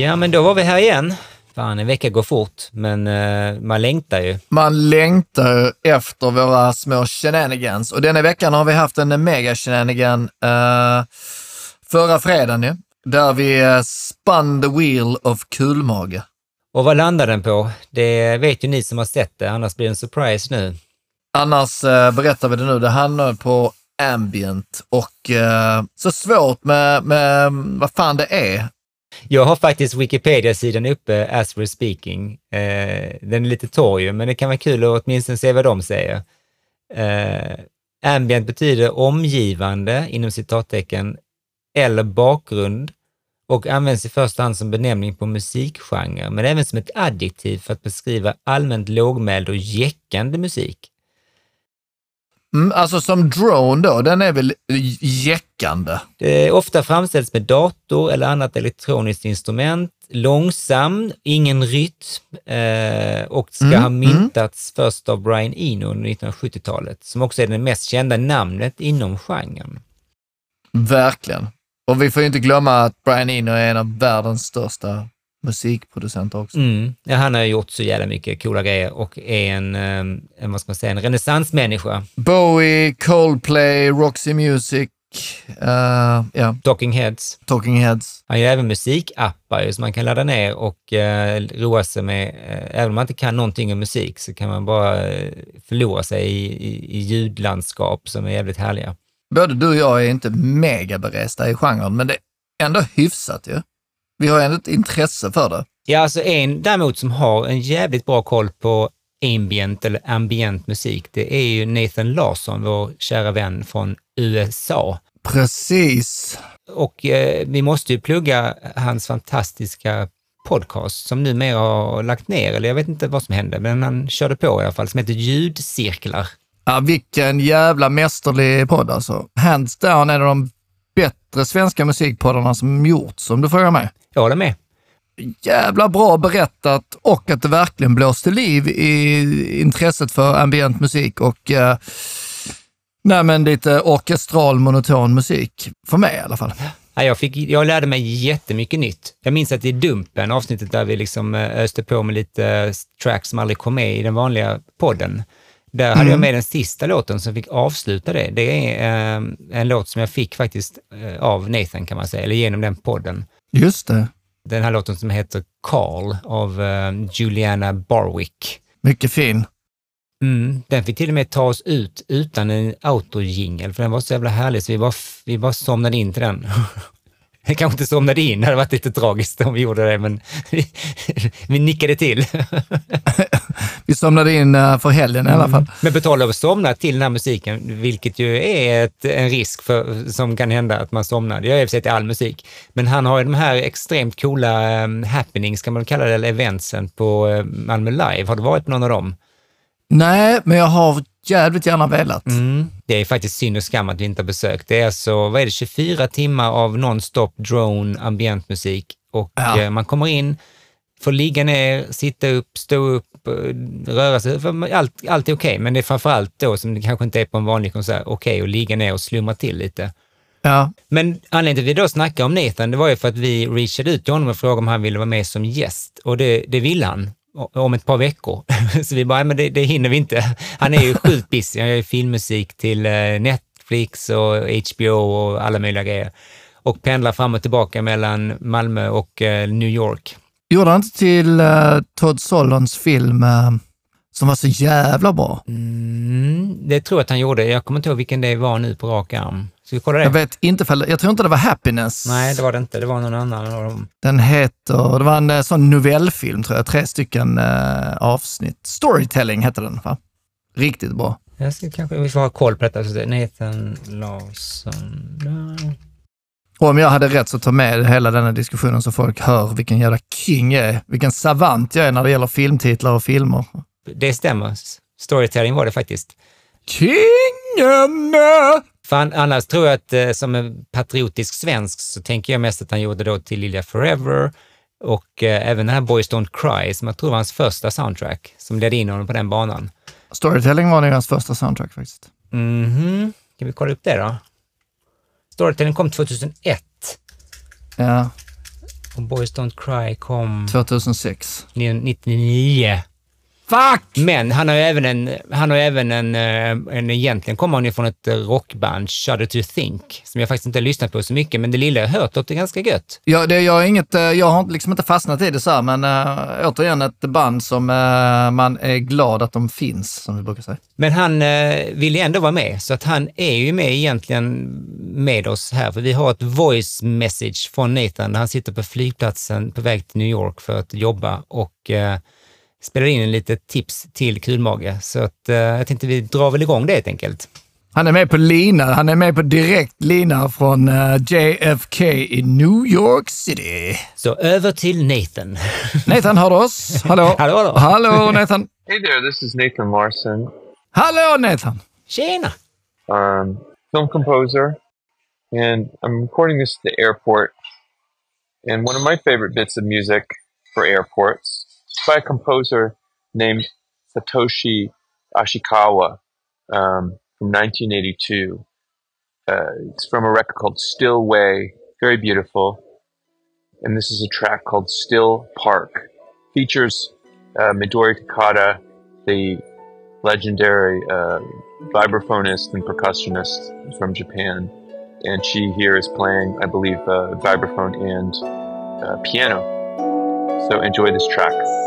Ja, men då var vi här igen. Fan, en vecka går fort, men uh, man längtar ju. Man längtar efter våra små shenanigans och denna veckan har vi haft en mega shenanigan uh, förra fredagen ju, där vi uh, spun the wheel of kulmage. Och vad landar den på? Det vet ju ni som har sett det, annars blir det en surprise nu. Annars uh, berättar vi det nu. Det handlar på ambient och uh, så svårt med, med vad fan det är. Jag har faktiskt Wikipedia-sidan uppe as we're speaking. Eh, den är lite torr ju, men det kan vara kul att åtminstone se vad de säger. Eh, ambient betyder omgivande, inom citattecken, eller bakgrund och används i första hand som benämning på musikgenre, men även som ett adjektiv för att beskriva allmänt lågmäld och jäckande musik. Mm, alltså som drone då, den är väl jäckande? Det är ofta framställs med dator eller annat elektroniskt instrument, långsam, ingen rytm eh, och ska mm, ha mm. myntats mm. först av Brian Eno under 1970-talet, som också är det mest kända namnet inom genren. Verkligen. Och vi får ju inte glömma att Brian Eno är en av världens största musikproducenter också. Mm. Ja, han har gjort så jävla mycket coola grejer och är en, eh, en vad ska man säga, en renässansmänniska. Bowie, Coldplay, Roxy Music, uh, yeah. Talking Heads. Talking Heads. Han gör även musikappar som man kan ladda ner och uh, roa sig med. Uh, även om man inte kan någonting om musik så kan man bara uh, förlora sig i, i, i ljudlandskap som är jävligt härliga. Både du och jag är inte mega beresta i genren, men det är ändå hyfsat ju. Vi har ändå ett intresse för det. Ja, alltså en däremot som har en jävligt bra koll på ambient eller ambient musik, det är ju Nathan Larsson, vår kära vän från USA. Precis. Och eh, vi måste ju plugga hans fantastiska podcast som numera har lagt ner, eller jag vet inte vad som hände, men han körde på i alla fall, som heter Ljudcirklar. Ja, vilken jävla mästerlig podd alltså. Hands down en av de bättre svenska musikpoddarna som gjorts, om du frågar mig. Jag håller med. Jävla bra berättat och att det verkligen blåste liv i intresset för ambient musik och eh, nej, men lite orkestral monoton musik. För mig i alla fall. Ja, jag, fick, jag lärde mig jättemycket nytt. Jag minns att i Dumpen, avsnittet där vi liksom eh, öste på med lite eh, tracks som aldrig kom med i den vanliga podden, där mm. hade jag mm. med den sista låten som fick avsluta det. Det är eh, en låt som jag fick faktiskt eh, av Nathan kan man säga, eller genom den podden. Just det. Den här låten som heter Call av eh, Juliana Barwick. Mycket fin. Mm, den fick till och med ta oss ut utan en autojingel, för den var så jävla härlig så vi bara, vi bara somnade in till den. Jag kanske inte somnade in, det hade varit lite tragiskt om vi gjorde det, men vi, vi nickade till. vi somnade in eh, för helgen i alla fall. Mm. Men betala att somna till den här musiken, vilket ju är ett, en risk för, som kan hända att man somnar. Det gör i och för sig till all musik. Men han har ju de här extremt coola um, happenings, kan man kalla det, eller eventsen på uh, Malmö Live. Har du varit på någon av dem? Nej, men jag har jävligt gärna velat. Mm. Det är faktiskt synd och skam att vi inte har besökt. Det är alltså, vad är det, 24 timmar av non-stop drone ambientmusik och ja. eh, man kommer in, får ligga ner, sitta upp, stå upp, eh, röra sig. Allt, allt är okej, okay, men det är framförallt då som det kanske inte är på en vanlig konsert, okej okay, att ligga ner och slumra till lite. Ja. Men anledningen till att vi då snackade om Nathan, det var ju för att vi reachade ut till honom och frågade om han ville vara med som gäst och det, det ville han om ett par veckor. Så vi bara, men det, det hinner vi inte. Han är ju sjukt busy. Han gör filmmusik till eh, Netflix och HBO och alla möjliga grejer. Och pendlar fram och tillbaka mellan Malmö och eh, New York. Gjorde han inte till uh, Todd Solons film som var så jävla bra? Mm, det tror jag att han gjorde. Jag kommer inte ihåg vilken det var nu på rak arm. Ska vi kolla det? Jag vet inte, jag tror inte det var Happiness. Nej, det var det inte. Det var någon annan av dem. Den heter, det var en eh, sån novellfilm tror jag, tre stycken uh, avsnitt. Storytelling hette den, va? Riktigt bra. Jag ska kanske, vi får ha koll på detta. Nathan Larsson. Och om jag hade rätt så ta med hela denna diskussionen så folk hör vilken jävla king jag är. Vilken savant jag är när det gäller filmtitlar och filmer. Det stämmer. Storytelling var det faktiskt. Kingen! För annars tror jag att eh, som en patriotisk svensk så tänker jag mest att han gjorde då till Lilja Forever och eh, även den här Boys Don't Cry som jag tror var hans första soundtrack som ledde in honom på den banan. Storytelling var nog hans första soundtrack faktiskt. Mhm. Kan vi kolla upp det då? Storytelling kom 2001. Ja. Och Boys Don't Cry kom 2006. 99. Fuck! Men han har ju även en, han har även en, eh, en, egentligen kommer han ju från ett rockband, Shudder to Think, som jag faktiskt inte har lyssnat på så mycket, men det lilla jag har hört låter ganska gött. Ja, det, jag, inget, eh, jag har liksom inte fastnat i det så här, men äh, återigen ett band som äh, man är glad att de finns, som vi brukar säga. Men han äh, vill ju ändå vara med, så att han är ju med egentligen med oss här, för vi har ett voice message från Nathan, där han sitter på flygplatsen på väg till New York för att jobba och spelar in en litet tips till Kulmage. Så att, uh, jag tänkte vi drar väl igång det helt enkelt. Han är med på lina. Han är med på direkt lina från uh, eh, JFK i New York City. Så över till Nathan. Nathan, hör du oss? Hallå? hallå, hallå. Hallå, Nathan. Hey there, this is Nathan Larson. Hallå, Nathan. Tjena. Um, film composer. And I'm recording this at the airport. And one of my favorite bits of music for airports by a composer named Satoshi Ashikawa um, from 1982. Uh, it's from a record called Still Way, very beautiful. And this is a track called Still Park. Features uh, Midori Takada, the legendary uh, vibraphonist and percussionist from Japan. And she here is playing, I believe, uh, vibraphone and uh, piano. So enjoy this track.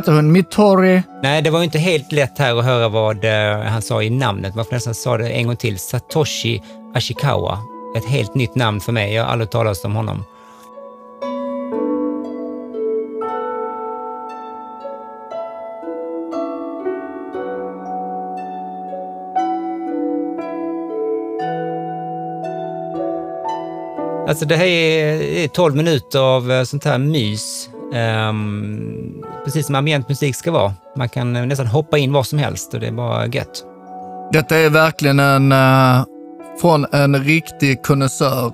Hette hon? Mitori? Nej, det var inte helt lätt här att höra vad eh, han sa i namnet. Man får nästan sa det en gång till. Satoshi Ashikawa. Ett helt nytt namn för mig. Jag har aldrig talat om honom. Alltså det här är 12 minuter av eh, sånt här mys Um, precis som ambient musik ska vara. Man kan eh, nästan hoppa in var som helst och det är bara gött. Detta är verkligen en, uh, från en riktig konnässör.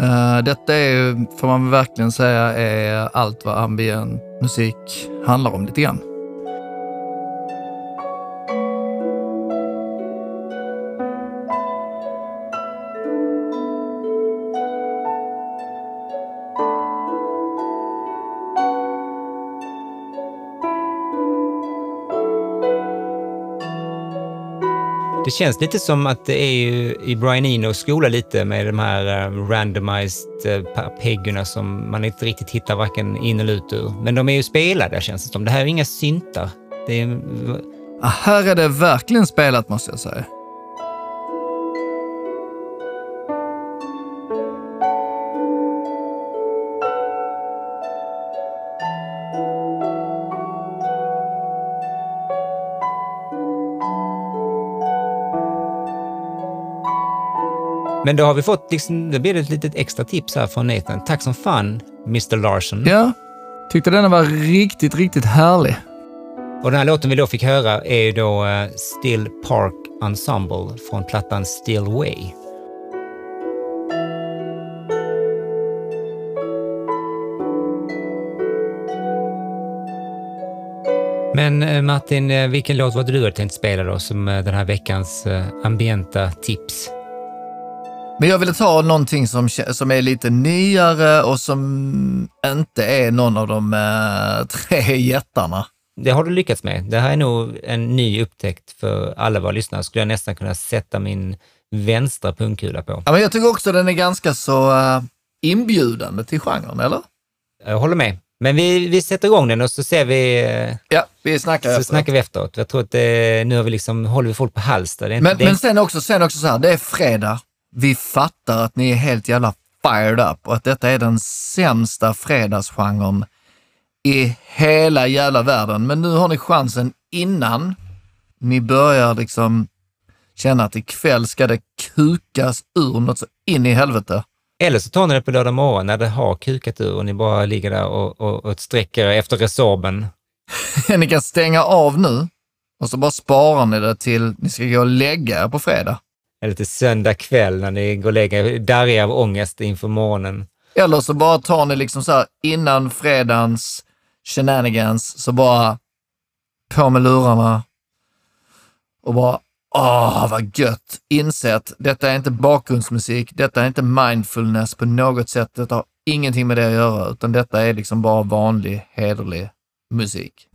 Uh, detta är, får man verkligen säga, är allt vad ambient musik handlar om lite grann. Det känns lite som att det är ju i Brian Enos skola lite med de här eh, randomized eh, peggorna som man inte riktigt hittar varken in eller ut ur. Men de är ju spelade känns det som. Det här är inga syntar. Det är... Ja, här är det verkligen spelat måste jag säga. Men då har vi fått, liksom, det blir ett litet extra tips här från Nathan. Tack som fan, Mr Larson. Ja, tyckte den var riktigt, riktigt härlig. Och den här låten vi då fick höra är ju då uh, Still Park Ensemble från plattan Still Way. Men eh, Martin, eh, vilken låt var det du hade tänkt spela då som den här veckans ambienta tips? Men jag ville ta någonting som, som är lite nyare och som inte är någon av de äh, tre jättarna. Det har du lyckats med. Det här är nog en ny upptäckt för alla våra lyssnare. Skulle jag nästan kunna sätta min vänstra pungkula på. Ja, men jag tycker också den är ganska så uh, inbjudande till genren, eller? Jag håller med. Men vi, vi sätter igång den och så ser vi... Eh, ja, vi snackar så efteråt. snackar vi efteråt. Jag tror att det, nu har vi liksom, håller vi folk på halster. men, det... men sen också, sen också så här, det är fredag vi fattar att ni är helt jävla fired up och att detta är den sämsta fredagsgenren i hela jävla världen. Men nu har ni chansen innan ni börjar liksom känna att ikväll ska det kukas ur något så in i helvete. Eller så tar ni det på lördag morgon när det har kukat ur och ni bara ligger där och, och, och sträcker er efter Resorben. ni kan stänga av nu och så bara sparar ni det till ni ska gå och lägga er på fredag en lite söndag kväll när ni går och lägger er, darriga av ångest inför morgonen. Eller så bara tar ni liksom så här innan fredagens shenanigans, så bara på med lurarna och bara Åh, vad gött! Insett, detta är inte bakgrundsmusik, detta är inte mindfulness på något sätt. Detta har ingenting med det att göra, utan detta är liksom bara vanlig, hederlig musik.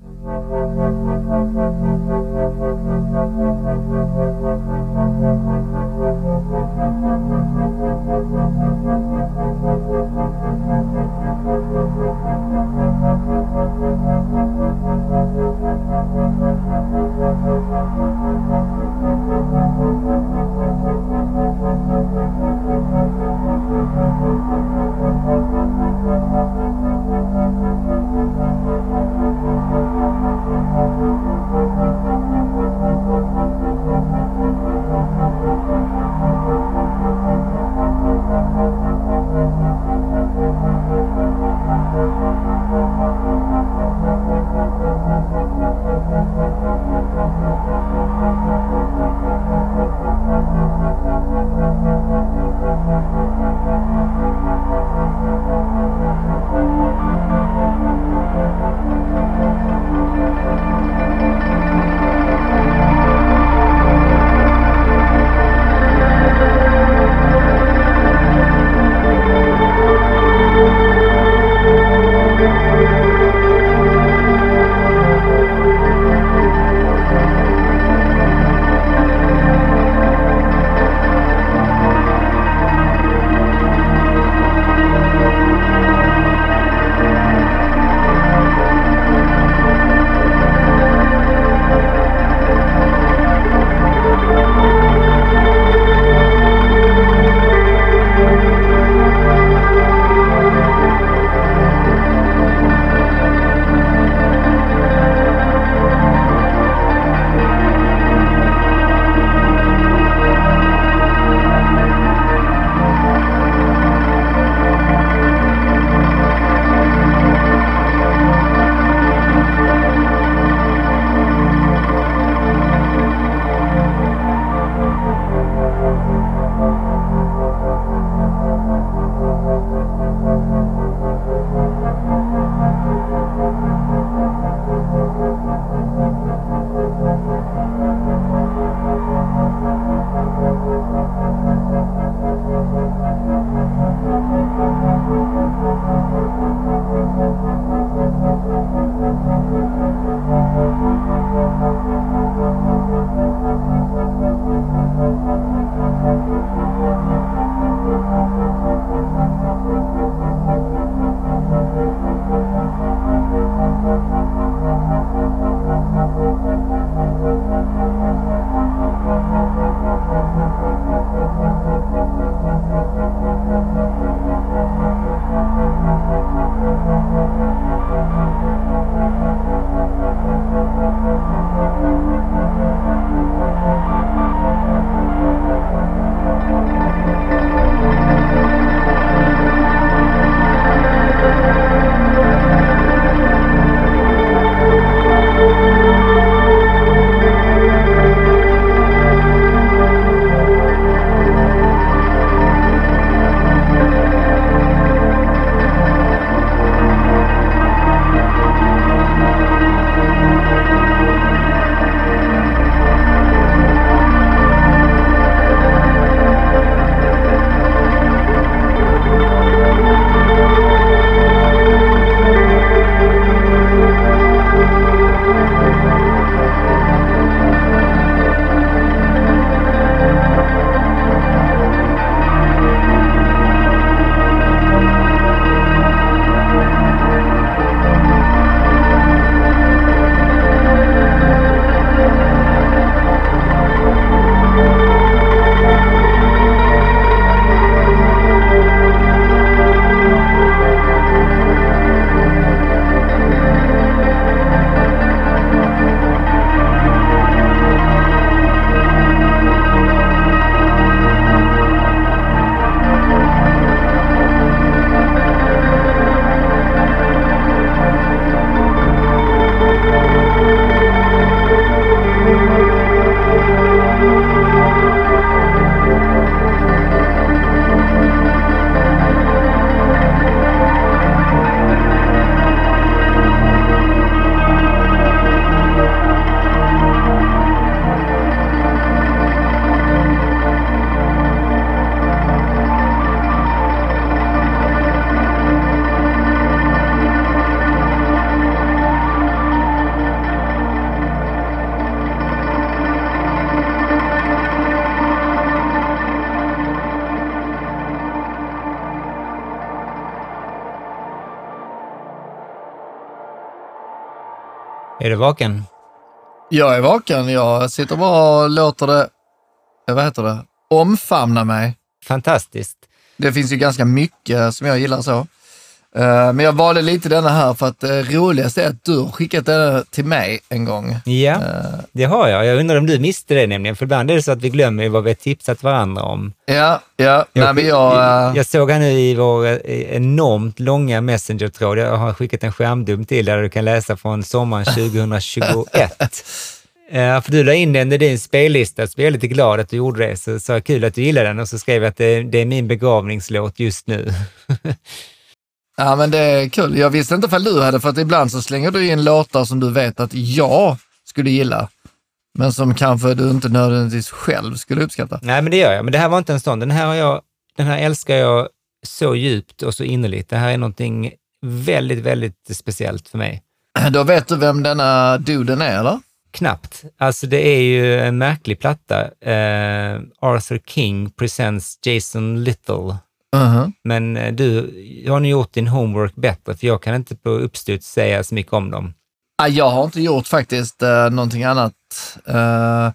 Du vaken? Jag är vaken. Jag sitter bara och låter det, eh, vad heter det, omfamna mig. Fantastiskt. Det finns ju ganska mycket som jag gillar så. Eh, Men jag valde lite denna här för att det roligaste är att du har skickat den till mig en gång. Ja, Eh, det har jag. Jag undrar om du miste det nämligen, för ibland är det så att vi glömmer vad vi har tipsat varandra om. Ja, ja. Nej, men jag, eh, jag såg här nu i vår eh, enormt långa Messenger-tråd, jag har skickat en skärmdump till där du kan läsa från sommaren 2021. Ja, för du la in den i din spellista, så blev jag lite glad att du gjorde det. Så sa jag kul att du gillar den och så skrev jag att det, det är min begravningslåt just nu. Ja, men det är kul. Jag visste inte ifall du hade, för att ibland så slänger du in låtar som du vet att jag skulle gilla, men som kanske du inte nödvändigtvis själv skulle uppskatta. Nej, men det gör jag. Men det här var inte en sån. Den här, har jag, den här älskar jag så djupt och så innerligt. Det här är någonting väldigt, väldigt speciellt för mig. Då vet du vem denna duden är, eller? Knappt. Alltså det är ju en märklig platta. Eh, Arthur King presents Jason Little. Mhm. Men eh, du har nu gjort din homework bättre, för jag kan inte på uppstuds säga så mycket om dem. Ja, jag har inte gjort faktiskt eh, någonting annat. Eh,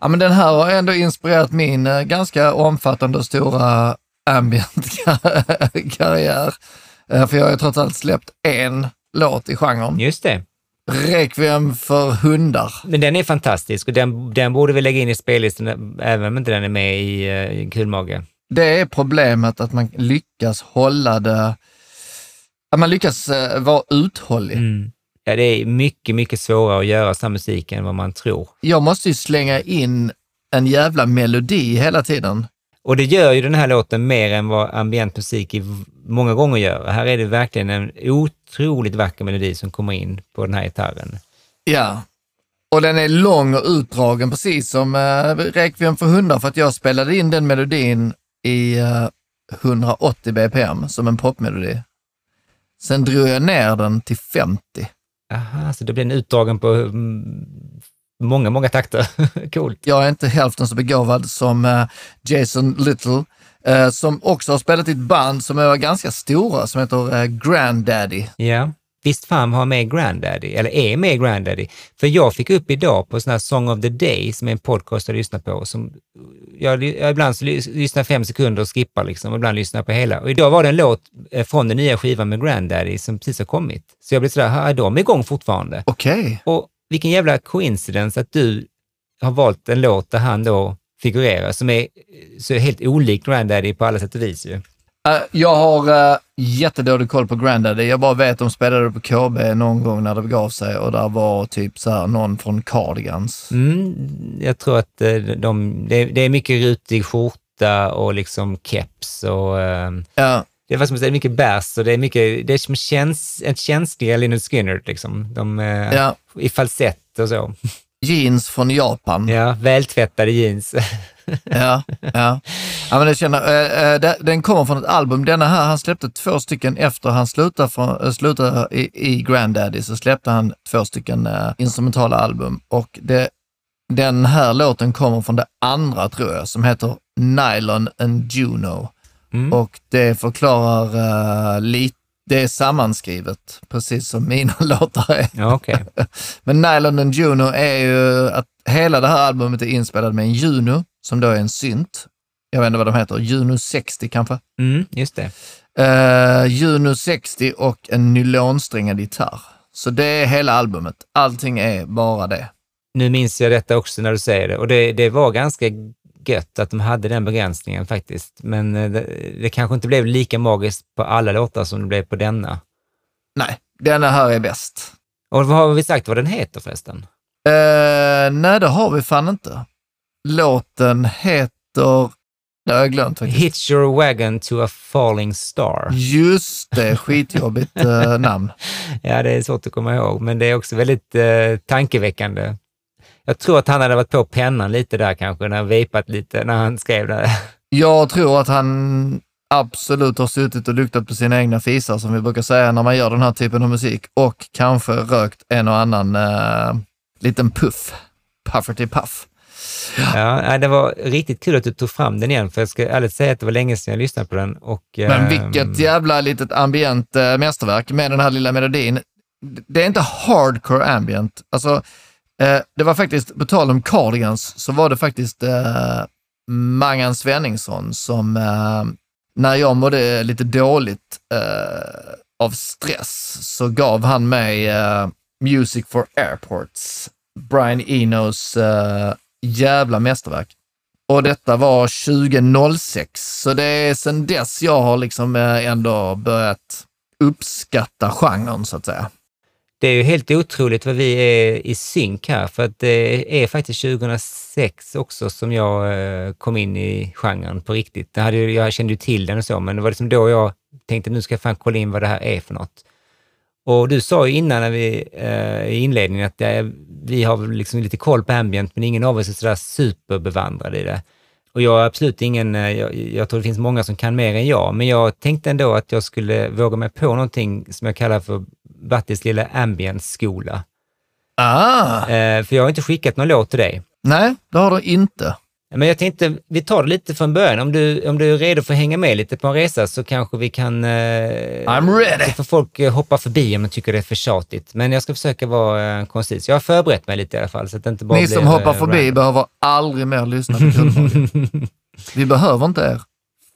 ja, men den här har ändå inspirerat min eh, ganska omfattande och stora ambient-karriär. Eh, för jag har ju trots allt släppt en låt i genren. Just det. Requiem för hundar. Men den är fantastisk och den, den borde vi lägga in i spellistan, även om inte den är med i uh, Kulmage. Det är problemet att man lyckas hålla det, att man lyckas eh, vara uthållig. Mm. Ja, det är mycket, mycket svårare att göra sån musik än vad man tror. Jag måste ju slänga in en jävla melodi hela tiden. Och det gör ju den här låten mer än vad ambient musik i v- många gånger gör. Här är det verkligen en otroligt vacker melodi som kommer in på den här gitarren. Ja. Och den är lång och utdragen, precis som uh, Requiem för hundar, för att jag spelade in den melodin i eh, 180 bpm som en popmelodi. Sen drog jag ner den till 50. Aha, så det blir en utdragen på mm, många, många takter. Coolt. Jag är inte hälften så begåvad som eh, Jason Little, eh, som också har spelat i ett band som är ganska stora, som heter eh, Granddaddy. Ja. Visst fan har med Granddaddy, eller är med Granddaddy. För jag fick upp idag på sån här Song of the Day, som är en podcast jag lyssnar på. Som jag, jag ibland så lys- lyssnar fem sekunder och skippar liksom, och ibland lyssnar på hela. Och idag var det en låt eh, från den nya skivan med Granddaddy som precis har kommit. Så jag blev sådär, "Ha, är de igång fortfarande? Okej. Och vilken jävla coincidence att du har valt en låt där han då figurerar, som är så helt olik Granddaddy på alla sätt och vis ju. Eh, jag har uh, jättedålig koll på Grandaddy. Jag bara vet att de spelade på KB någon gång när det begav sig och där var typ så här någon från Cardigans. Mm, jag tror att eh, de, det, det är mycket rutig skjorta och liksom keps och eh, Ja, det är som mycket bärs och det är mycket, det är som käns, ett känsliga Lynyrd Skynyrd liksom. De, eh, ja. I falsett och så. Jeans från Japan. Ja, vältvättade jeans. Ja, ja. ja men jag känner, det- den kommer från ett album. Denna här, han släppte två stycken efter han slutade, från, eh, slutade i, i Granddaddy, så släppte han två stycken eh, instrumentala album. Och det, den här låten kommer från det andra, tror jag, som heter Nylon and Juno. Mm. Och det förklarar uh, lite, det är sammanskrivet, precis som mina låtar är. Ja, okej. Men Nylon and Juno är ju att hela det här albumet är inspelat med en Juno, som då är en synt. Jag vet inte vad de heter, Juno 60 kanske? Mm, just det. Uh, Juno 60 och en nylonsträngad gitarr. Så det är hela albumet. Allting är bara det. Nu minns jag detta också när du säger det och det, det var ganska gött att de hade den begränsningen faktiskt. Men eh, det, det kanske inte blev lika magiskt på alla låtar som det blev på denna. Nej, denna här är bäst. Och vad har vi sagt vad den heter förresten? Uh, nej, det har vi fan inte. Låten heter... Det har jag glömt faktiskt. Hitch your wagon to a falling star. Just det, skitjobbigt eh, namn. Ja, det är svårt att komma ihåg, men det är också väldigt eh, tankeväckande. Jag tror att han hade varit på pennan lite där kanske, när han vepat lite när han skrev det. Jag tror att han absolut har suttit och luktat på sina egna fisar, som vi brukar säga när man gör den här typen av musik, och kanske rökt en och annan eh, liten puff. Pufferty puff. Ja, nej, det var riktigt kul att du tog fram den igen, för jag ska ärligt säga att det var länge sedan jag lyssnade på den. Och, Men ehm, vilket jävla litet ambient eh, mästerverk med den här lilla melodin. det är inte hardcore ambient. Alltså, eh, det var faktiskt, på tal om Cardigans, så var det faktiskt eh, Mangan Svenningsson som, när jag mådde lite dåligt av stress, så gav han mig Music for Airports, Brian Enos jävla mästerverk. Och detta var 2006, så det är sedan dess jag har liksom eh, ändå börjat uppskatta genren så att säga. Det är ju helt otroligt vad vi är i synk här, för att det är faktiskt 2006 också som jag eh, kom in i genren på riktigt. Jag, hade, jag kände ju till den och så, men det var liksom då jag tänkte nu ska jag fan kolla in vad det här är för något. Och du sa ju innan när vi, eh, i inledningen att det, vi har liksom lite koll på ambient, men ingen av oss är sådär superbevandrad i det. Och jag är absolut ingen, eh, jag, jag, tror det finns många som kan mer än jag, men jag tänkte ändå att jag skulle våga mig på någonting som jag kallar för Battis lilla ambient-skola. Ah! Eh, för jag har inte skickat någon låt till dig. Nej, det har du inte. Men jag tänkte, vi tar det lite från början. Om du, om du är redo för att hänga med lite på en resa så kanske vi kan... Eh, I'm ready! Så får folk eh, hoppa förbi om de tycker det är för tjatigt. Men jag ska försöka vara eh, koncis. Jag har förberett mig lite i alla fall. Så att det inte bara Ni blir, som hoppar eh, förbi random. behöver aldrig mer lyssna på. Vi behöver inte er.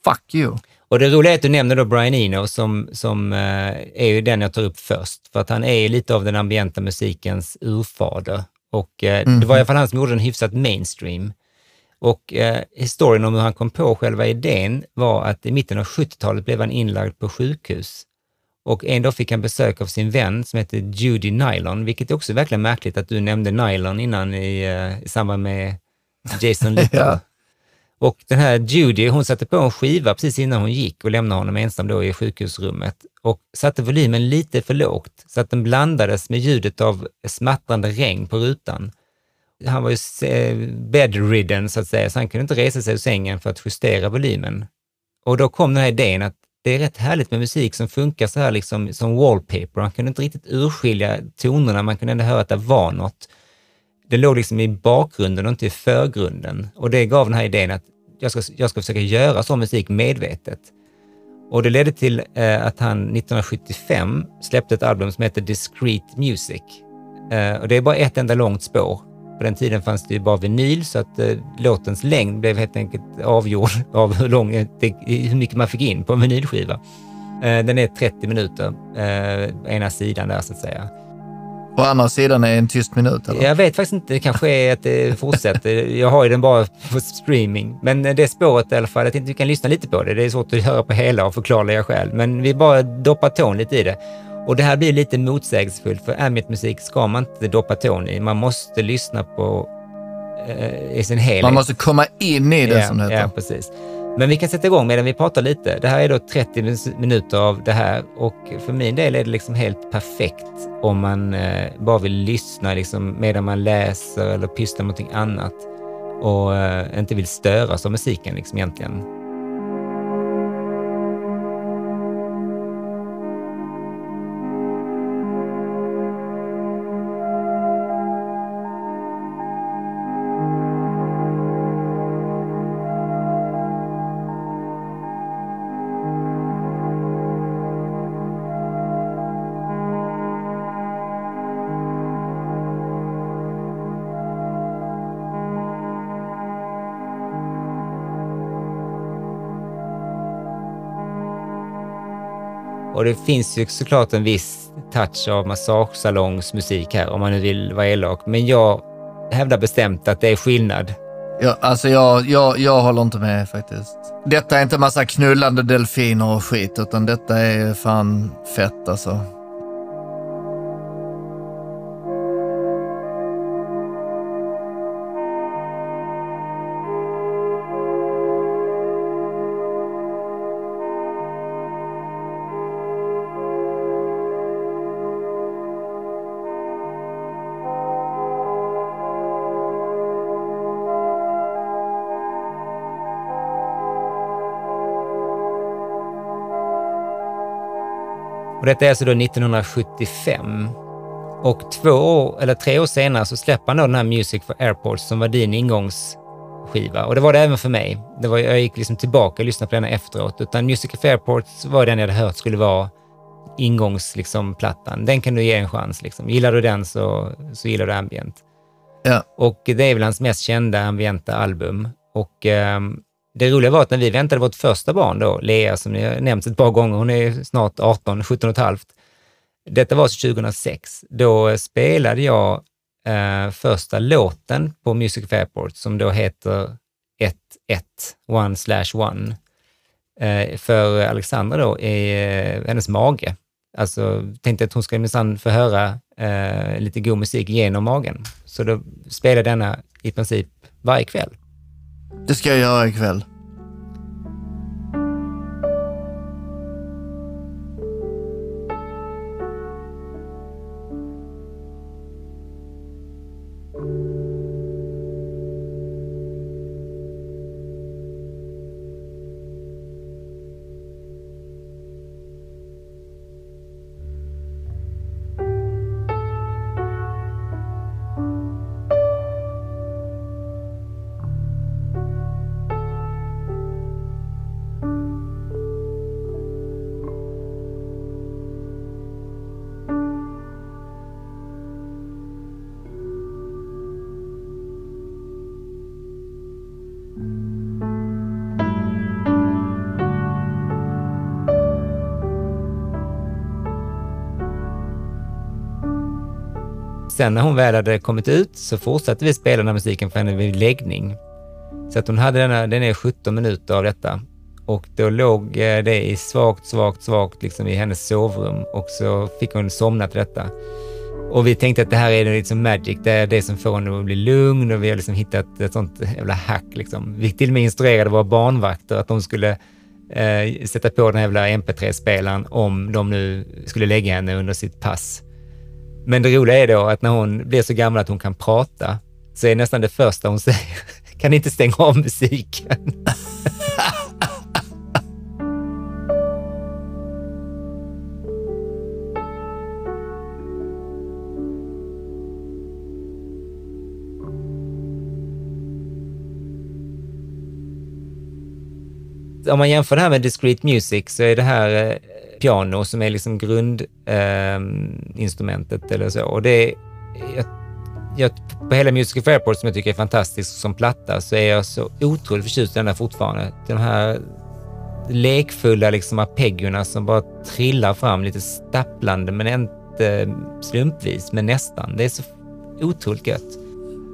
Fuck you. Och det roliga är att du nämner då Brian Eno som, som eh, är ju den jag tar upp först. För att han är ju lite av den ambienta musikens urfader. Och eh, det var i alla fall han som gjorde den hyfsat mainstream. Och eh, historien om hur han kom på själva idén var att i mitten av 70-talet blev han inlagd på sjukhus. Och en dag fick han besök av sin vän som heter Judy Nylon, vilket är också verkligen märkligt att du nämnde Nylon innan i, eh, i samband med Jason Little. Ja. Och den här Judy, hon satte på en skiva precis innan hon gick och lämnade honom ensam då i sjukhusrummet och satte volymen lite för lågt så att den blandades med ljudet av smattrande regn på rutan. Han var ju eh, bedridden så att säga, så han kunde inte resa sig ur sängen för att justera volymen. Och då kom den här idén att det är rätt härligt med musik som funkar så här liksom som wallpaper. Han kunde inte riktigt urskilja tonerna, man kunde ändå höra att det var något. Det låg liksom i bakgrunden och inte i förgrunden. Och det gav den här idén att jag ska, jag ska försöka göra sån musik medvetet. Och det ledde till eh, att han 1975 släppte ett album som heter Discreet Music. Eh, och det är bara ett enda långt spår. På den tiden fanns det ju bara vinyl, så att eh, låtens längd blev helt enkelt avgjord av hur, lång, det, hur mycket man fick in på en vinylskiva. Eh, den är 30 minuter, eh, ena sidan där så att säga. Å andra sidan är en tyst minut, eller? Jag vet faktiskt inte, det kanske är att det fortsätter. Jag har ju den bara på streaming. Men det spåret i alla fall, jag tänkte vi kan lyssna lite på det. Det är svårt att höra på hela och förklara själv, men vi bara doppar tån lite i det. Och det här blir lite motsägelsefullt, för ambient-musik ska man inte doppa tån i. Man måste lyssna på eh, i sin helhet. Man måste komma in i det, ja, som det heter. Ja, precis. Men vi kan sätta igång medan vi pratar lite. Det här är då 30 min- minuter av det här och för min del är det liksom helt perfekt om man eh, bara vill lyssna liksom, medan man läser eller pysslar med någonting annat och eh, inte vill störas av musiken liksom, egentligen. Och det finns ju såklart en viss touch av massagesalongsmusik här om man nu vill vara elak. Men jag hävdar bestämt att det är skillnad. Ja, alltså jag, jag, jag håller inte med faktiskt. Detta är inte massa knullande delfiner och skit, utan detta är fan fett alltså. Och detta är alltså då 1975. Och två år, eller tre år senare så släpper han då den här Music for Airports som var din ingångsskiva. Och det var det även för mig. Det var, jag gick liksom tillbaka och lyssnade på den efteråt. Utan Music for Airports var den jag hade hört skulle vara ingångsplattan. Liksom, plattan. den kan du ge en chans. Liksom. Gillar du den så, så gillar du ambient. Ja. Och det är väl hans mest kända ambienta album. Och eh, det roliga var att när vi väntade vårt första barn då, Lea som ni har nämnt ett par gånger, hon är snart 18, 17 och ett halvt. Detta var alltså 2006. Då spelade jag eh, första låten på Music of Airport som då heter 1-1, One slash One. Eh, för Alexandra då i eh, hennes mage. Alltså tänkte att hon ska minsann få höra eh, lite god musik genom magen. Så då spelade denna i princip varje kväll. Det ska jag göra ikväll. Sen när hon väl hade kommit ut så fortsatte vi spela den här musiken för henne vid läggning. Så att hon hade denna, den är 17 minuter av detta. Och då låg eh, det i svagt, svagt, svagt liksom i hennes sovrum och så fick hon somna till detta. Och vi tänkte att det här är liksom magic, det är det som får henne att bli lugn och vi har liksom hittat ett sånt jävla hack. Liksom. Vi till och med instruerade våra barnvakter att de skulle eh, sätta på den här jävla MP3-spelaren om de nu skulle lägga henne under sitt pass. Men det roliga är då att när hon blir så gammal att hon kan prata, så är nästan det första hon säger, kan inte stänga av musiken. Om man jämför det här med discrete music så är det här eh, piano som är liksom grundinstrumentet ehm, eh, eller så. Och det är, jag, jag, på hela Music of Airport som jag tycker är fantastisk som platta så är jag så otroligt förtjust i den där fortfarande. De här lekfulla liksom arpeggiorna som bara trillar fram lite stapplande men inte slumpvis, men nästan. Det är så otroligt gött.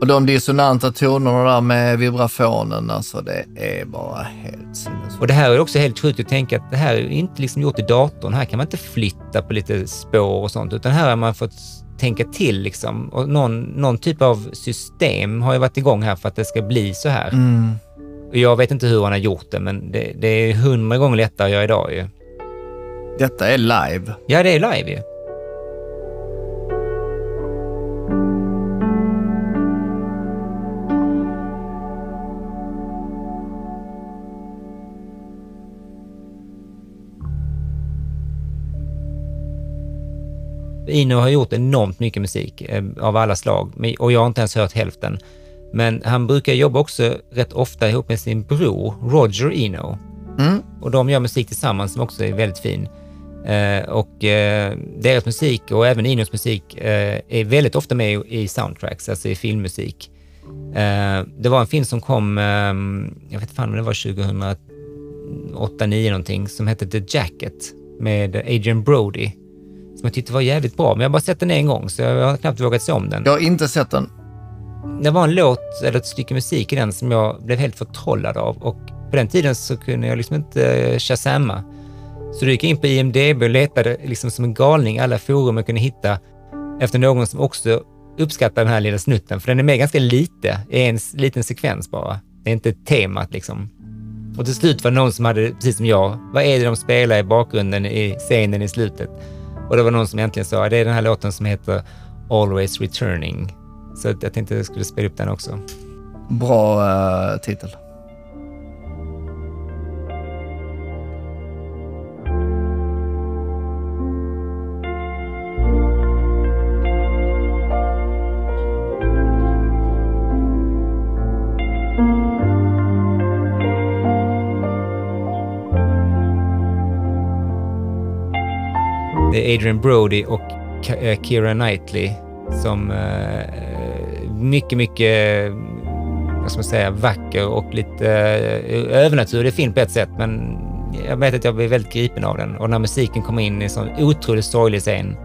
Och de dissonanta tonerna där med vibrafonen, alltså det är bara helt sinnessjukt. Och det här är också helt sjukt att tänka att det här är inte liksom gjort i datorn. Här kan man inte flytta på lite spår och sånt, utan här har man fått tänka till liksom. Och någon, någon typ av system har ju varit igång här för att det ska bli så här. Mm. Och jag vet inte hur han har gjort det, men det, det är hundra gånger lättare att göra idag ju. Detta är live. Ja, det är live ju. Ino har gjort enormt mycket musik eh, av alla slag och jag har inte ens hört hälften. Men han brukar jobba också rätt ofta ihop med sin bror Roger Eno. Mm. Och de gör musik tillsammans som också är väldigt fin. Eh, och eh, deras musik och även Inos musik eh, är väldigt ofta med i soundtracks, alltså i filmmusik. Eh, det var en film som kom, ehm, jag vet inte om det var 2008, 2009 någonting, som hette The Jacket med Adrian Brody som jag tyckte var jävligt bra, men jag har bara sett den en gång så jag har knappt vågat se om den. Jag har inte sett den. Det var en låt, eller ett stycke musik i den som jag blev helt förtrollad av och på den tiden så kunde jag liksom inte shazamma. Så då gick jag in på IMDB och letade liksom som en galning alla forum jag kunde hitta efter någon som också uppskattar den här lilla snutten, för den är med ganska lite, i en liten sekvens bara. Det är inte temat liksom. Och till slut var det någon som hade, precis som jag, vad är det de spelar i bakgrunden i scenen i slutet? Och det var någon som äntligen sa, det är den här låten som heter Always Returning. Så jag tänkte att jag skulle spela upp den också. Bra uh, titel. Det är Adrian Brody och Kira eh, Knightley som eh, eh, mycket, mycket vad ska man säga, vacker och lite övernaturlig film på ett sätt, men jag vet att jag blev väldigt gripen av den. Och när musiken kom in i en sån otroligt sorglig scen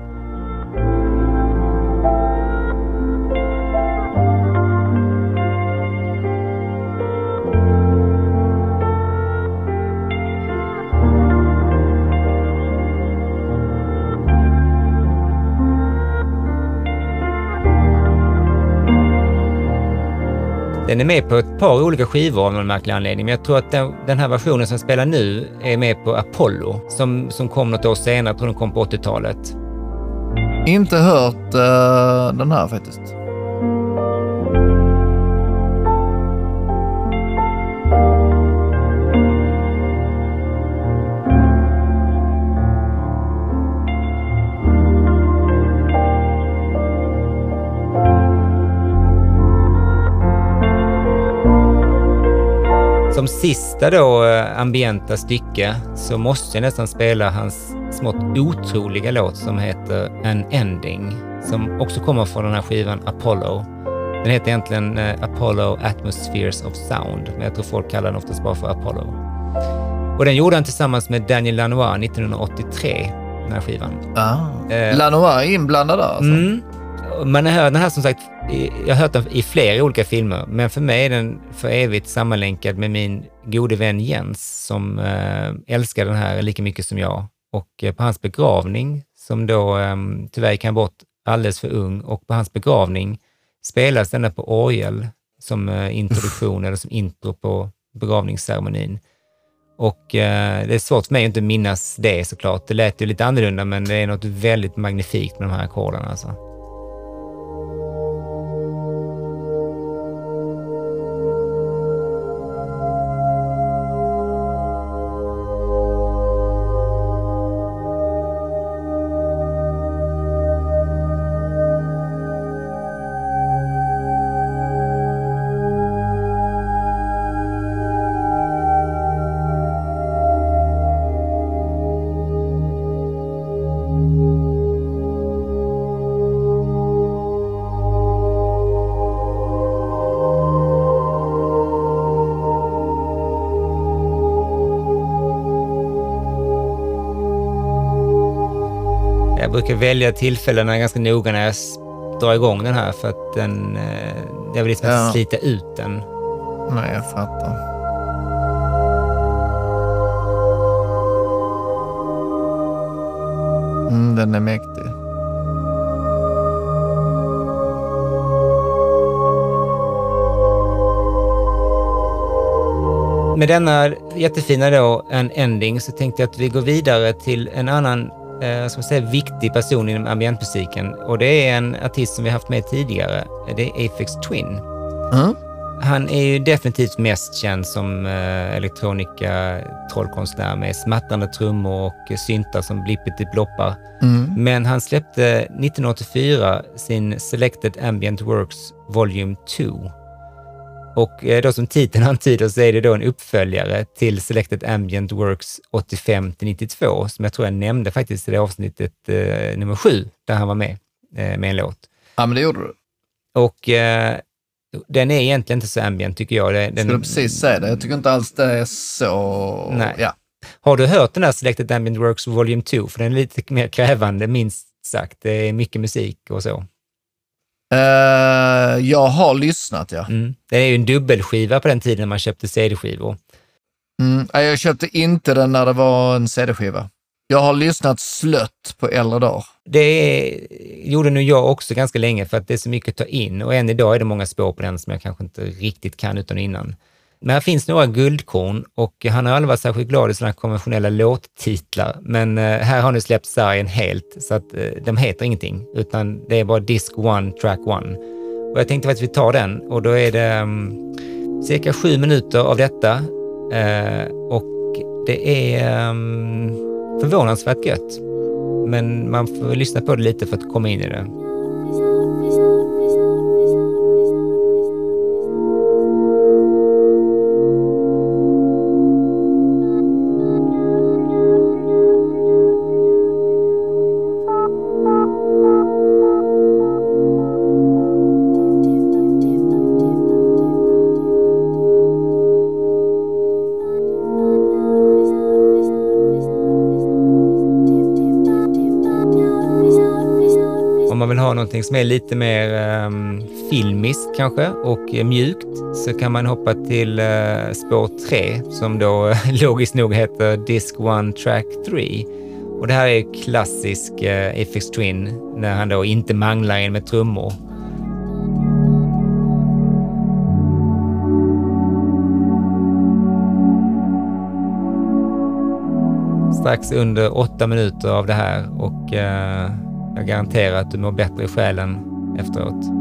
Den är med på ett par olika skivor av någon märklig anledning, men jag tror att den, den här versionen som spelar nu är med på Apollo, som, som kom något år senare, jag tror den kom på 80-talet. Inte hört uh, den här faktiskt. Som sista då eh, ambienta stycke så måste jag nästan spela hans smått otroliga låt som heter An Ending, som också kommer från den här skivan Apollo. Den heter egentligen eh, Apollo Atmospheres of Sound, men jag tror folk kallar den oftast bara för Apollo. Och den gjorde han tillsammans med Daniel Lanois 1983, den här skivan. Ah. Eh, Lanois är inblandad där alltså? Mm, man har hört den här som sagt, jag har hört den i flera olika filmer, men för mig är den för evigt sammanlänkad med min gode vän Jens som eh, älskar den här lika mycket som jag. Och eh, på hans begravning, som då ehm, tyvärr gick han bort alldeles för ung, och på hans begravning spelas denna på orgel som eh, introduktion eller som intro på begravningsceremonin. Och eh, det är svårt för mig att inte minnas det såklart. Det lät ju lite annorlunda, men det är något väldigt magnifikt med de här ackorden alltså. Välja tillfällena ganska noga när jag drar igång den här för att den, eh, jag vill liksom ja. slita ut den. Nej, jag fattar. Mm, den är mäktig. Med denna jättefina då, en ending, så tänkte jag att vi går vidare till en annan eh, ska man säga, viktig person inom ambientmusiken och det är en artist som vi haft med tidigare. Det är Aphex Twin. Mm. Han är ju definitivt mest känd som eh, elektronika-trollkonstnär med smattrande trummor och syntar som blippet bloppar. Mm. Men han släppte 1984 sin Selected Ambient Works Volume 2 och eh, då som titeln antyder så är det då en uppföljare till Selected Ambient Works 85 92, som jag tror jag nämnde faktiskt i det avsnittet eh, nummer sju, där han var med eh, med en låt. Ja, men det gjorde du. Och eh, den är egentligen inte så ambient tycker jag. Den, Skulle precis säga det. Jag tycker inte alls det är så... Nej. Ja. Har du hört den där Selected Ambient Works Volume 2? För den är lite mer krävande, minst sagt. Det är mycket musik och så. Uh, jag har lyssnat, ja. Mm. Det är ju en dubbelskiva på den tiden när man köpte CD-skivor. Mm. Jag köpte inte den när det var en CD-skiva. Jag har lyssnat slött på äldre dagar. Det gjorde nu jag också ganska länge för att det är så mycket att ta in och än idag är det många spår på den som jag kanske inte riktigt kan utan innan. Men här finns några guldkorn och han har aldrig varit särskilt glad i sådana konventionella låttitlar. Men eh, här har nu släppt sargen helt, så att eh, de heter ingenting, utan det är bara Disc One, Track One. Och jag tänkte faktiskt vi tar den och då är det um, cirka sju minuter av detta uh, och det är um, förvånansvärt gött. Men man får lyssna på det lite för att komma in i det. Någonting som är lite mer um, filmiskt kanske och mjukt så kan man hoppa till uh, spår 3 som då logiskt nog heter Disc 1 Track 3. Och det här är klassisk eh, uh, FX Twin när han då inte manglar in med trummor strax under åtta minuter av det här och eh, jag garanterar att du mår bättre i själen efteråt.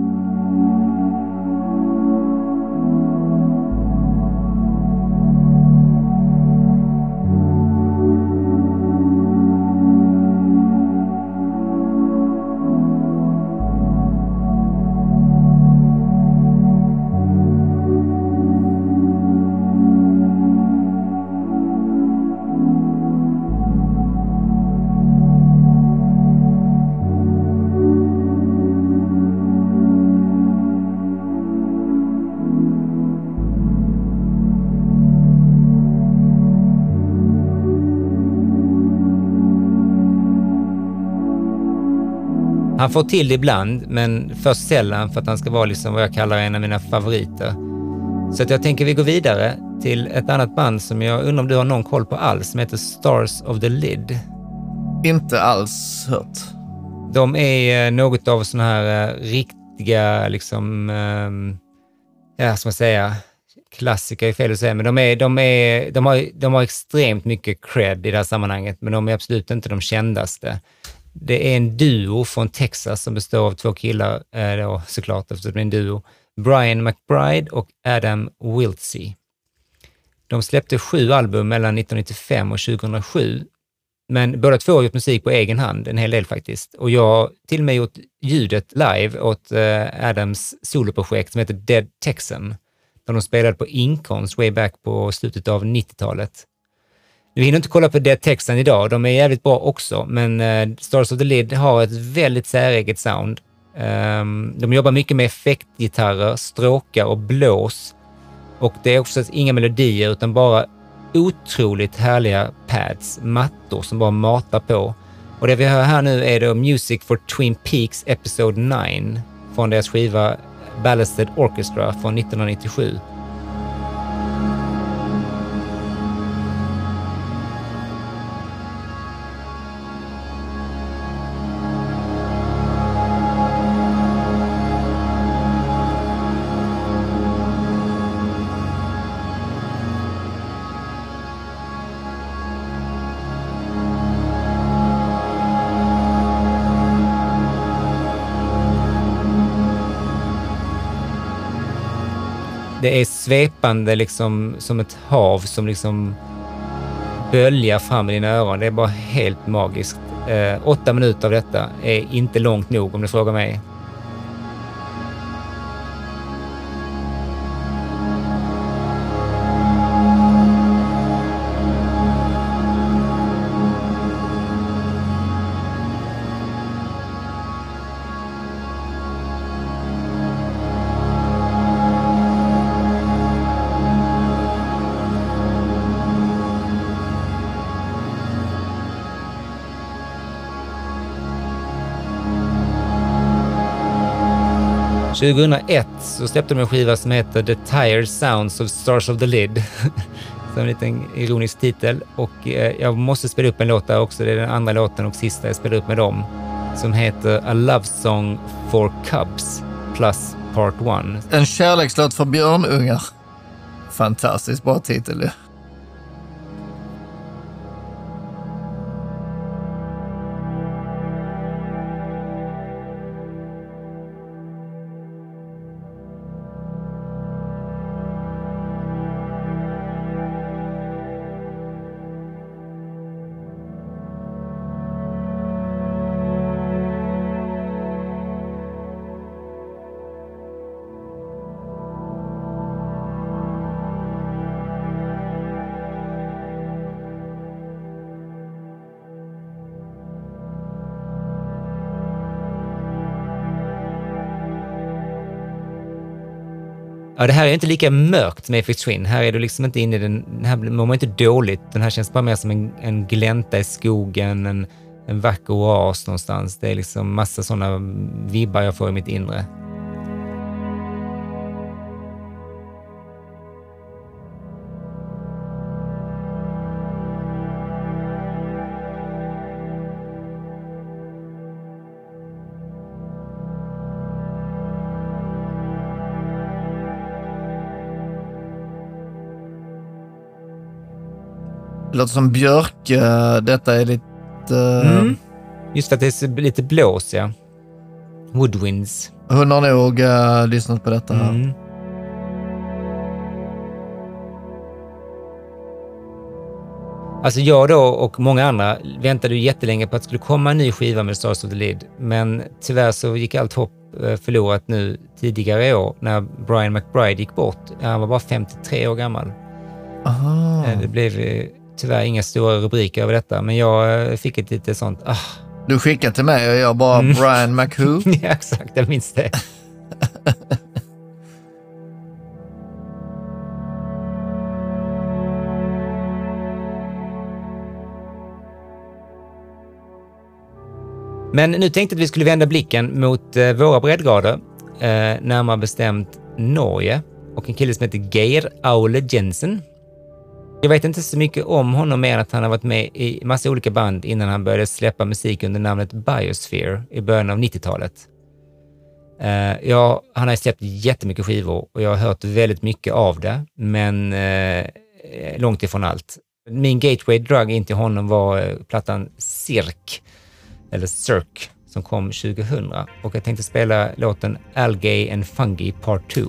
Han får till det ibland, men först sällan för att han ska vara liksom vad jag kallar en av mina favoriter. Så att jag tänker vi går vidare till ett annat band som jag undrar om du har någon koll på alls, som heter Stars of the Lid. Inte alls hört. De är eh, något av sådana här uh, riktiga, liksom, um, ja, ska man säga, klassiker är fel att säga, men de, är, de, är, de, har, de har extremt mycket cred i det här sammanhanget, men de är absolut inte de kändaste. Det är en duo från Texas som består av två killar, eh, då, såklart eftersom det är en duo. Brian McBride och Adam Wiltsey. De släppte sju album mellan 1995 och 2007, men båda två har gjort musik på egen hand, en hel del faktiskt. Och jag har till och med gjort ljudet live åt eh, Adams soloprojekt som heter Dead Texan, där de spelade på Inkonst way back på slutet av 90-talet. Nu hinner inte kolla på det texten idag, de är jävligt bra också, men uh, Stars of the Lid har ett väldigt säreget sound. Um, de jobbar mycket med effektgitarrer, stråkar och blås. Och det är också inga melodier utan bara otroligt härliga pads, mattor som bara matar på. Och det vi hör här nu är då Music for Twin Peaks Episode 9 från deras skiva Ballasted Orchestra från 1997. Svepande liksom som ett hav som liksom böljar fram i dina öron. Det är bara helt magiskt. Eh, åtta minuter av detta är inte långt nog om du frågar mig. 2001 så släppte de en skiva som heter The Tired Sounds of Stars of the Lid. som en liten ironisk titel. Och eh, jag måste spela upp en låt där också. Det är den andra låten och sista jag spelar upp med dem. Som heter A Love Song for Cubs plus Part 1. En kärlekslåt för björnungar. Fantastiskt bra titel. Ja, det här är inte lika mörkt med Aphex Twin. Här är du liksom inte inne i den, här mår man inte dåligt. Den här känns bara mer som en, en glänta i skogen, en, en vacker oas någonstans. Det är liksom massa sådana vibbar jag får i mitt inre. Det låter som björk. eh, Detta är lite... Mm. Just att det är lite blås, ja. Woodwinds. Hon har nog uh, lyssnat på detta. här. Mm. Alltså jag då och många andra väntade ju jättelänge på att det skulle komma en ny skiva med Stars of the Lid. Men tyvärr så gick allt hopp eh, förlorat nu tidigare i år när Brian McBride gick bort. Han var bara 53 år gammal. Aha. Eh, Det blev eh, tyvärr inga stora rubriker över detta, men jag eh, fick ett lite sånt, ah, Du skickade till mig och jag bara Mm. Brian McHugh. ja, exakt, jag minns det. Men nu tänkte jag att vi skulle vända blicken mot eh, våra breddgrader, eh, närmare bestämt Norge och en kille som heter Geir Aule Jensen. Jag vet inte så mycket om honom mer än att han har varit med i massa olika band innan han började släppa musik under namnet Biosphere i början av 90-talet. Uh, eh, ja, han har släppt jättemycket skivor och jag har hört väldigt mycket av det, men uh, långt ifrån allt. Min gateway drug in till honom var uh, plattan Cirk, eller Cirque, som kom 2000 och jag tänkte spela låten Algae and Fungi Part 2.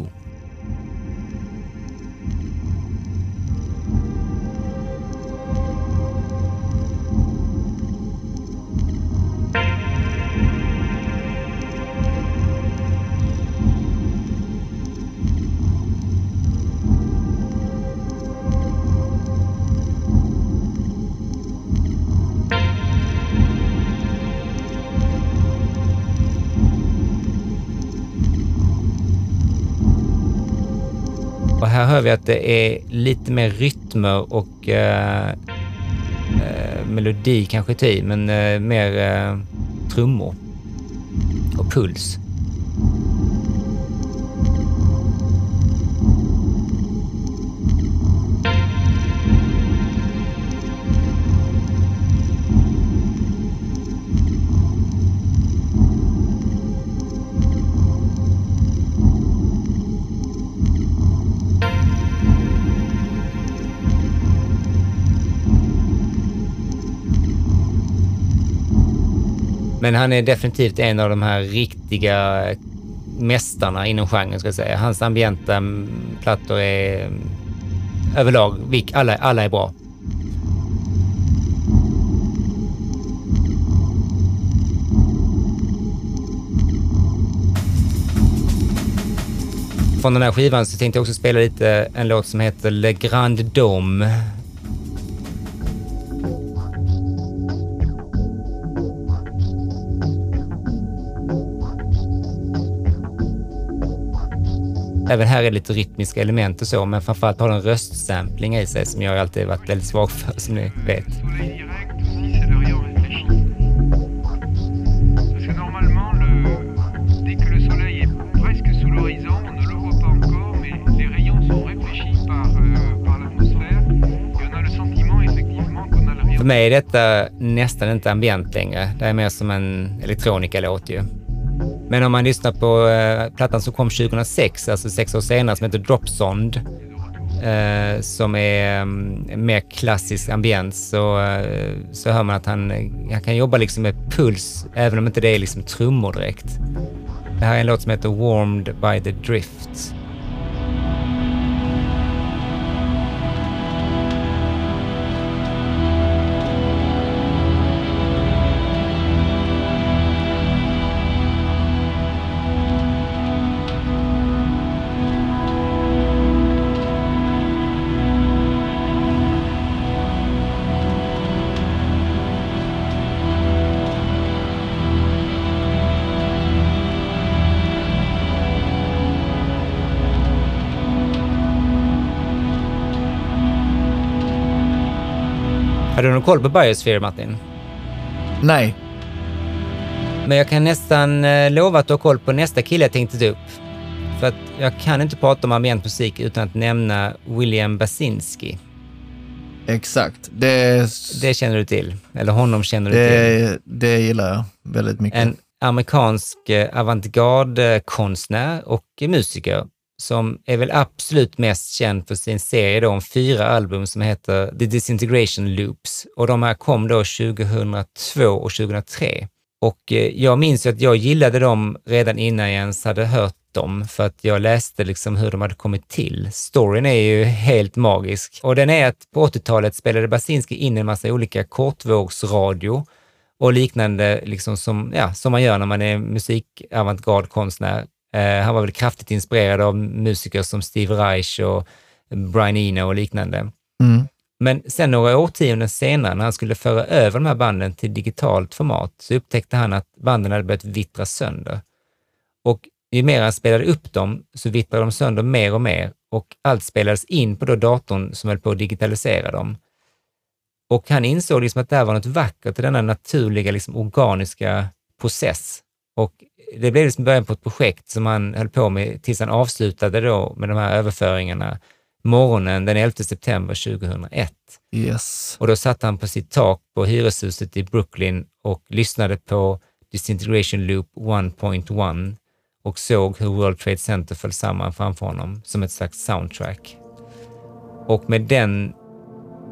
Här hör vi att det är lite mer rytmer och eh, eh, melodi kanske till, men eh, mer eh, trummor och puls. Men han är definitivt en av de här riktiga eh, mästarna inom genren, ska jag säga. Hans ambienta mm, plattor är mm, överlag, alla, alla är bra. Från den här skivan så tänkte jag också spela lite en låt som heter Le Grand Dome. Mm. Även här är det lite rytmiska element och så, men framförallt har den röstsampling i sig som jag alltid varit väldigt svag för, som ni vet. För mig är detta nästan inte ambient längre. Det är mer som en elektronikalåt ju. Men om man lyssnar på eh, plattan som kom 2006, alltså sex år senare, som heter Dropsond, eh, som är mm, mer klassisk ambiens, så, eh, så hör man att han, han kan jobba liksom med puls, även om inte det är liksom trummor direkt. Det här är en låt som heter Warmed by the Drift. Har du någon koll på Biosphere, Martin? Nej. Men jag kan nästan eh, lova att du har koll på nästa kille jag tänkte ta upp. För att jag kan inte prata om ambient musik utan att nämna William Basinski. Exakt. Det, Det känner du till, eller honom känner du till. det, det gillar jag väldigt mycket. En amerikansk eh, avantgarde-konstnär och musiker som är väl absolut mest känd för sin serie då om fyra album som heter The Disintegration Loops. Och de här kom då 2002 och 2003. Och eh, jag minns ju att jag gillade dem redan innan jag ens hade hört dem, för att jag läste liksom hur de hade kommit till. Storyn är ju helt magisk. Och den är att på 80-talet spelade Basinski in en massa olika kortvågsradio och liknande, liksom som, ja, som man gör när man är musikavantgardkonstnär Eh, han var väl kraftigt inspirerad av musiker som Steve Reich och Brian Eno och liknande. Mm. Men sen några årtionden senare, när han skulle föra över de här banden till digitalt format, så upptäckte han att banden hade börjat vittra sönder. Och ju mer han spelade upp dem, så vittrade de sönder mer och mer och allt spelades in på då datorn som höll på att digitalisera dem. Och han insåg liksom att det här var något vackert i denna naturliga, liksom organiska process. Och det blev liksom början på ett projekt som han höll på med tills han avslutade då med de här överföringarna morgonen den 11 september 2001. Yes. Och då satt han på sitt tak på hyreshuset i Brooklyn och lyssnade på Disintegration Loop 1.1 och såg hur World Trade Center föll samman framför honom som ett slags soundtrack. Och med den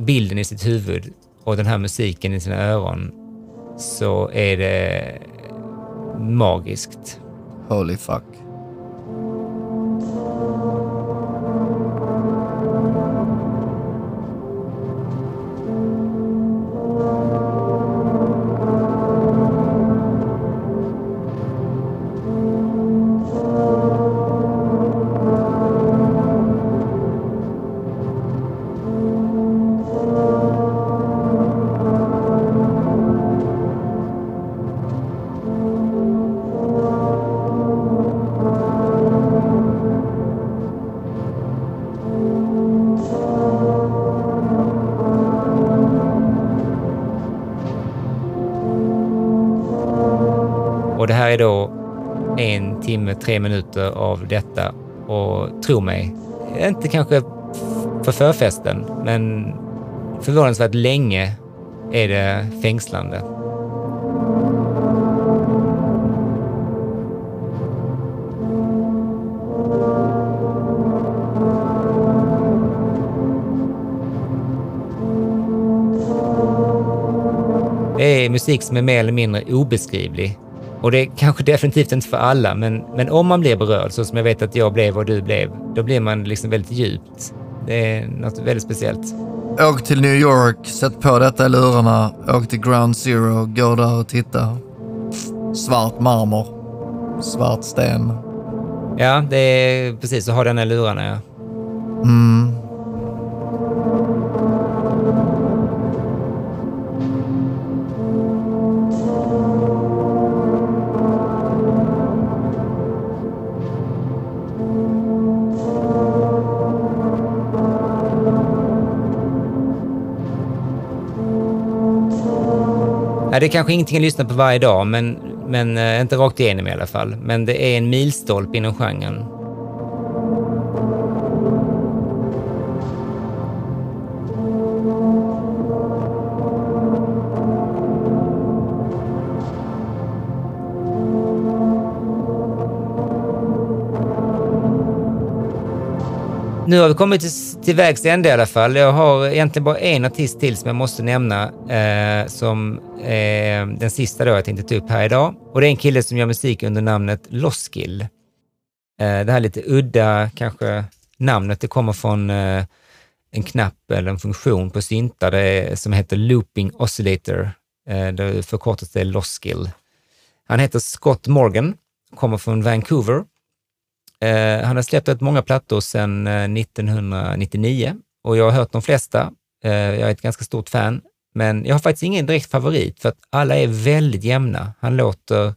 bilden i sitt huvud och den här musiken i sina öron så är det magiskt. Holy fuck. Tre minuter av detta. Och tro mig, inte kanske för förfesten, men förvånansvärt länge är det fängslande. Det är musik som är mer eller mindre obeskrivlig. Och det är kanske definitivt inte för alla, men, men om man blir berörd, så som jag vet att jag blev och du blev, då blir man liksom väldigt djupt. Det är något väldigt speciellt. Åk till New York, sätt på detta i lurarna, åk till Ground Zero, gå där och titta. Svart marmor, svart sten. Ja, det är precis att ha den här lurarna. Ja. Mm. Ja, det är kanske ingenting jag lyssnar på varje dag, men, men eh, inte rakt igenom i alla fall. Men det är en milstolpe inom genren. Nu har vi kommit till, till vägs ände i alla fall. Jag har egentligen bara en artist till som jag måste nämna, eh, som är den sista då jag tänkte ta upp här idag. Och det är en kille som gör musik under namnet Loskill. Eh, det här lite udda, kanske, namnet, det kommer från eh, en knapp eller en funktion på syntar är, som heter Looping Oscillator. Eh, det förkortas det Loskill. Han heter Scott Morgan, kommer från Vancouver Eh, han har släppt rätt många plattor sedan eh, 1999 och jag har hört de flesta. Eh, jag är ett ganska stort fan, men jag har faktiskt ingen direkt favorit för att alla är väldigt jämna. Han låter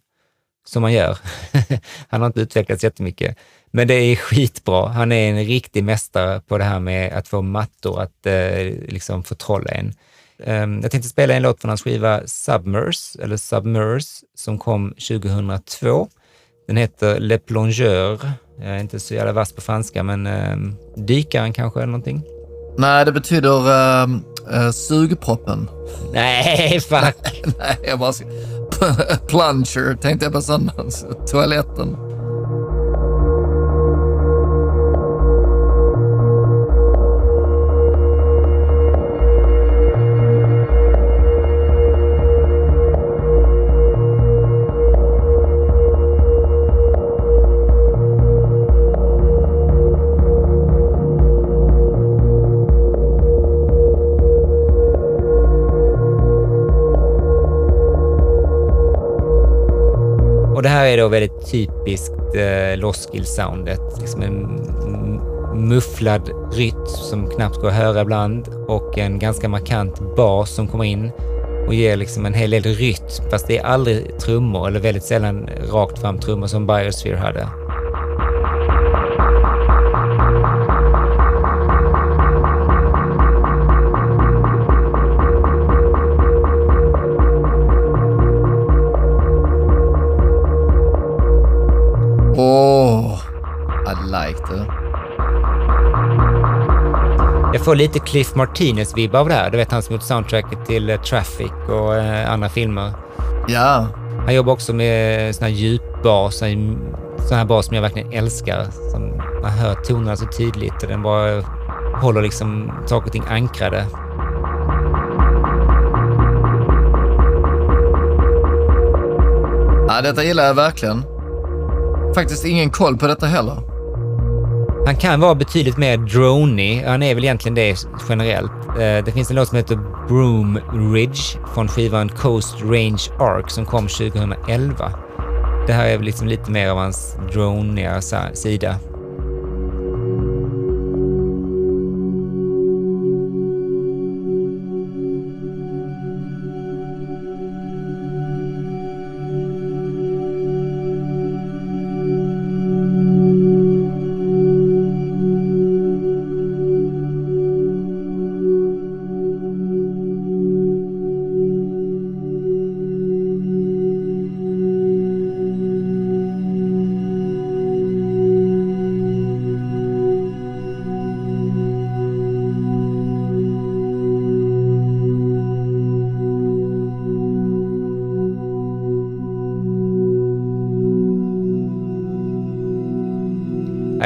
som han gör. han har inte utvecklats jättemycket, men det är skitbra. Han är en riktig mästare på det här med att få mattor att eh, liksom förtrolla en. Ehm, jag tänkte spela en låt från hans skiva Submerse, eller Submerse, som kom 2002. Den heter Le Plongeur. Jag är inte så jävla vass på franska, men um, dykaren kanske eller någonting. Nej, det betyder uh, uh, sugproppen. Nej, fuck. Nej, jag bara... Plunger tänkte jag på sån, toaletten. Det är då väldigt typiskt eh, Loskill-soundet. Liksom en mufflad rytm som knappt går att höra ibland och en ganska markant bas som kommer in och ger liksom en hel del rytm, fast det är aldrig trummor eller väldigt sällan rakt fram trummor som Biosphere hade. Får lite Cliff Martinez-vibbar av det här. Du vet han som gjort soundtracket till uh, Traffic och uh, andra filmer. Ja. Han jobbar också med sån här djupbas, sån här bas som jag verkligen älskar. Som man hör tonerna så tydligt och den bara håller liksom saker och ting ankrade. Ja, detta gillar jag verkligen. Faktiskt ingen koll på detta heller. Han kan vara betydligt mer dronig. Han är väl egentligen det generellt. Eh, det finns en låt som heter Broom Ridge från skivan Coast Range Arc som kom 2011. Det här är väl liksom lite mer av hans droniga sida.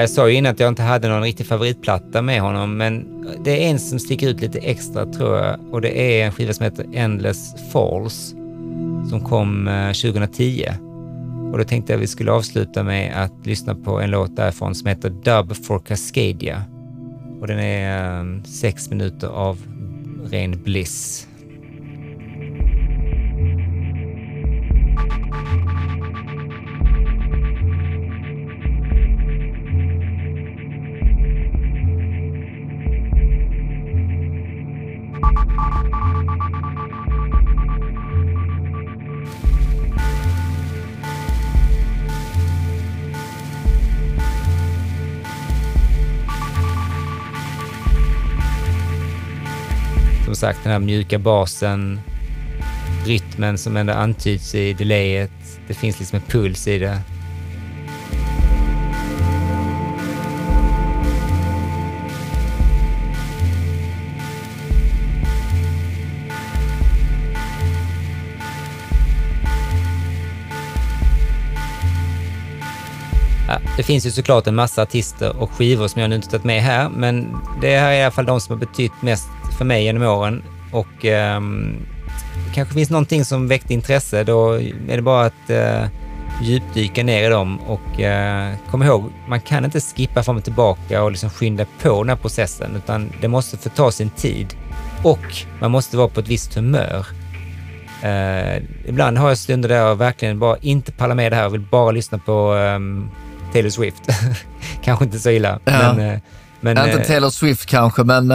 Jag sa ju innan att jag inte hade någon riktig favoritplatta med honom, men det är en som sticker ut lite extra tror jag och det är en skiva som heter Endless Falls som kom eh, 2010. Och då tänkte jag att vi skulle avsluta med att lyssna på en låt därifrån som heter Dub for Cascadia. Och den är eh, sex minuter av ren bliss. Sagt den här mjuka basen, rytmen som ändå antyds i delayet. Det finns liksom en puls i det. Ja, det finns ju såklart en massa artister och skivor som jag nu inte tagit med här, men det här är i alla fall de som har betytt mest för mig genom åren och eh, kanske finns någonting som väckte intresse, då är det bara att eh, djupdyka ner i dem och eh, kom ihåg, man kan inte skippa fram och tillbaka och liksom skynda på den här processen, utan det måste få ta sin tid och man måste vara på ett visst humör. Eh, ibland har jag stunder där jag verkligen bara inte pallar med det här och vill bara lyssna på um, Taylor Swift. kanske inte så illa. Ja. Men, eh, men, inte eh, Taylor Swift kanske, men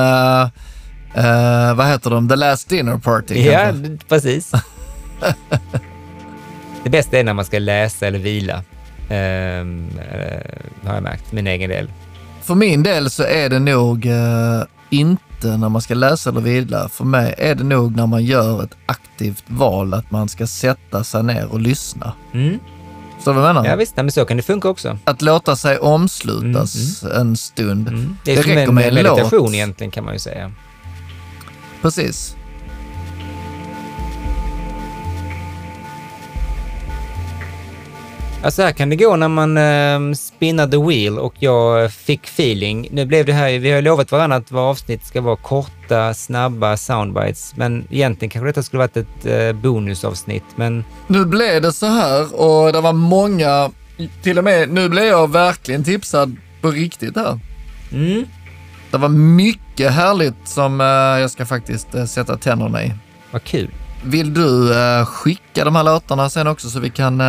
uh, uh, vad heter de? The Last Dinner Party Ja, kanske? precis. det bästa är när man ska läsa eller vila. Ehm, eh, har jag märkt, min egen del. För min del så är det nog uh, inte när man ska läsa eller vila. För mig är det nog när man gör ett aktivt val att man ska sätta sig ner och lyssna. Mm. Förstår du vad jag menar? Ja visst, nej, men så kan det funka också. Att låta sig omslutas en stund. Mm. Det är Det som räcker en med en meditation låt. egentligen kan man ju säga. Precis. Ja, så här kan det gå när man uh, spinnar the wheel och jag fick feeling. Nu blev det här, vi har ju lovat varandra att våra avsnitt ska vara korta, snabba soundbites, men egentligen kanske detta skulle varit ett uh, bonusavsnitt, men Nu blev det så här och det var många, till och med, nu blev jag verkligen tipsad på riktigt här. mm, Det var mycket härligt som eh, jag ska faktiskt eh, sätta tänderna i. vad kul. Vill du eh, skicka de här låtarna sen också så vi kan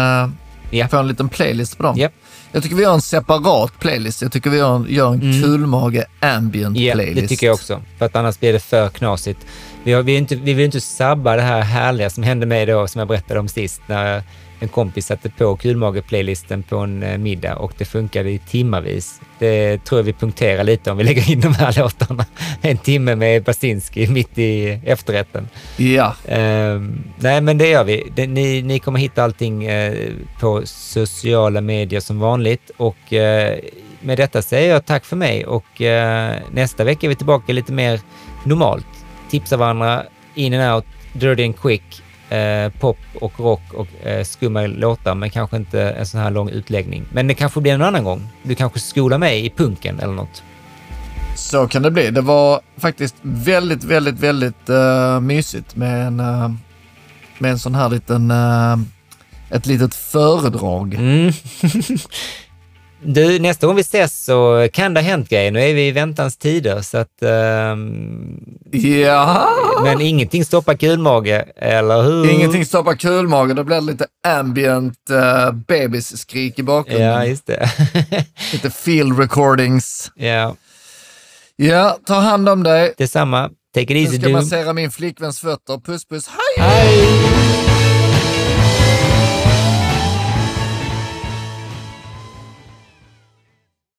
Ja. få en liten playlist på dem? Japp. Jag tycker vi gör en separat playlist. Jag tycker vi gör en, gör en Mm. kulmage ambient Ja, playlist. det tycker jag också. För att annars blir det för knasigt. Vi, har, vi, inte, vi vill inte sabba det här härliga som hände mig då, som jag berättade om sist, när en kompis satte på kulmage-playlisten på en middag och det funkade i timmavis. Det tror jag vi punkterar lite om vi lägger in de här låtarna. En timme med Basinski mitt i efterrätten. Ja, Ehm, nej, men det gör vi. Det, ni, ni kommer hitta allting eh, på sociala medier som vanligt. Och eh, med detta säger jag tack för mig och eh, nästa vecka är vi tillbaka lite mer normalt. Tipsa varandra in and out, dirty and quick, eh, pop och rock och eh, skumma låtar, men kanske inte en sån här lång utläggning. Men det kanske blir en annan gång. Du kanske skolar mig i punken eller något. så kan det bli. Det var faktiskt väldigt, väldigt, väldigt uh, mysigt med en, eh, med en sån här liten, eh, ett litet föredrag. Mm. Du, nästa gång vi ses så kan det ha hänt grejer. Nu är vi i väntans tider, så att... ehm, Ja, men ingenting stoppar kulmage, eller hur? ingenting stoppar kulmage. Det blir lite ambient uh, bebisskrik i bakgrunden. Ja, just det. Lite field recordings. ja, Ja, ta hand om dig. detsamma. Take it Nu easy, ska du. massera min flickväns fötter. Puss puss, hej! Hej!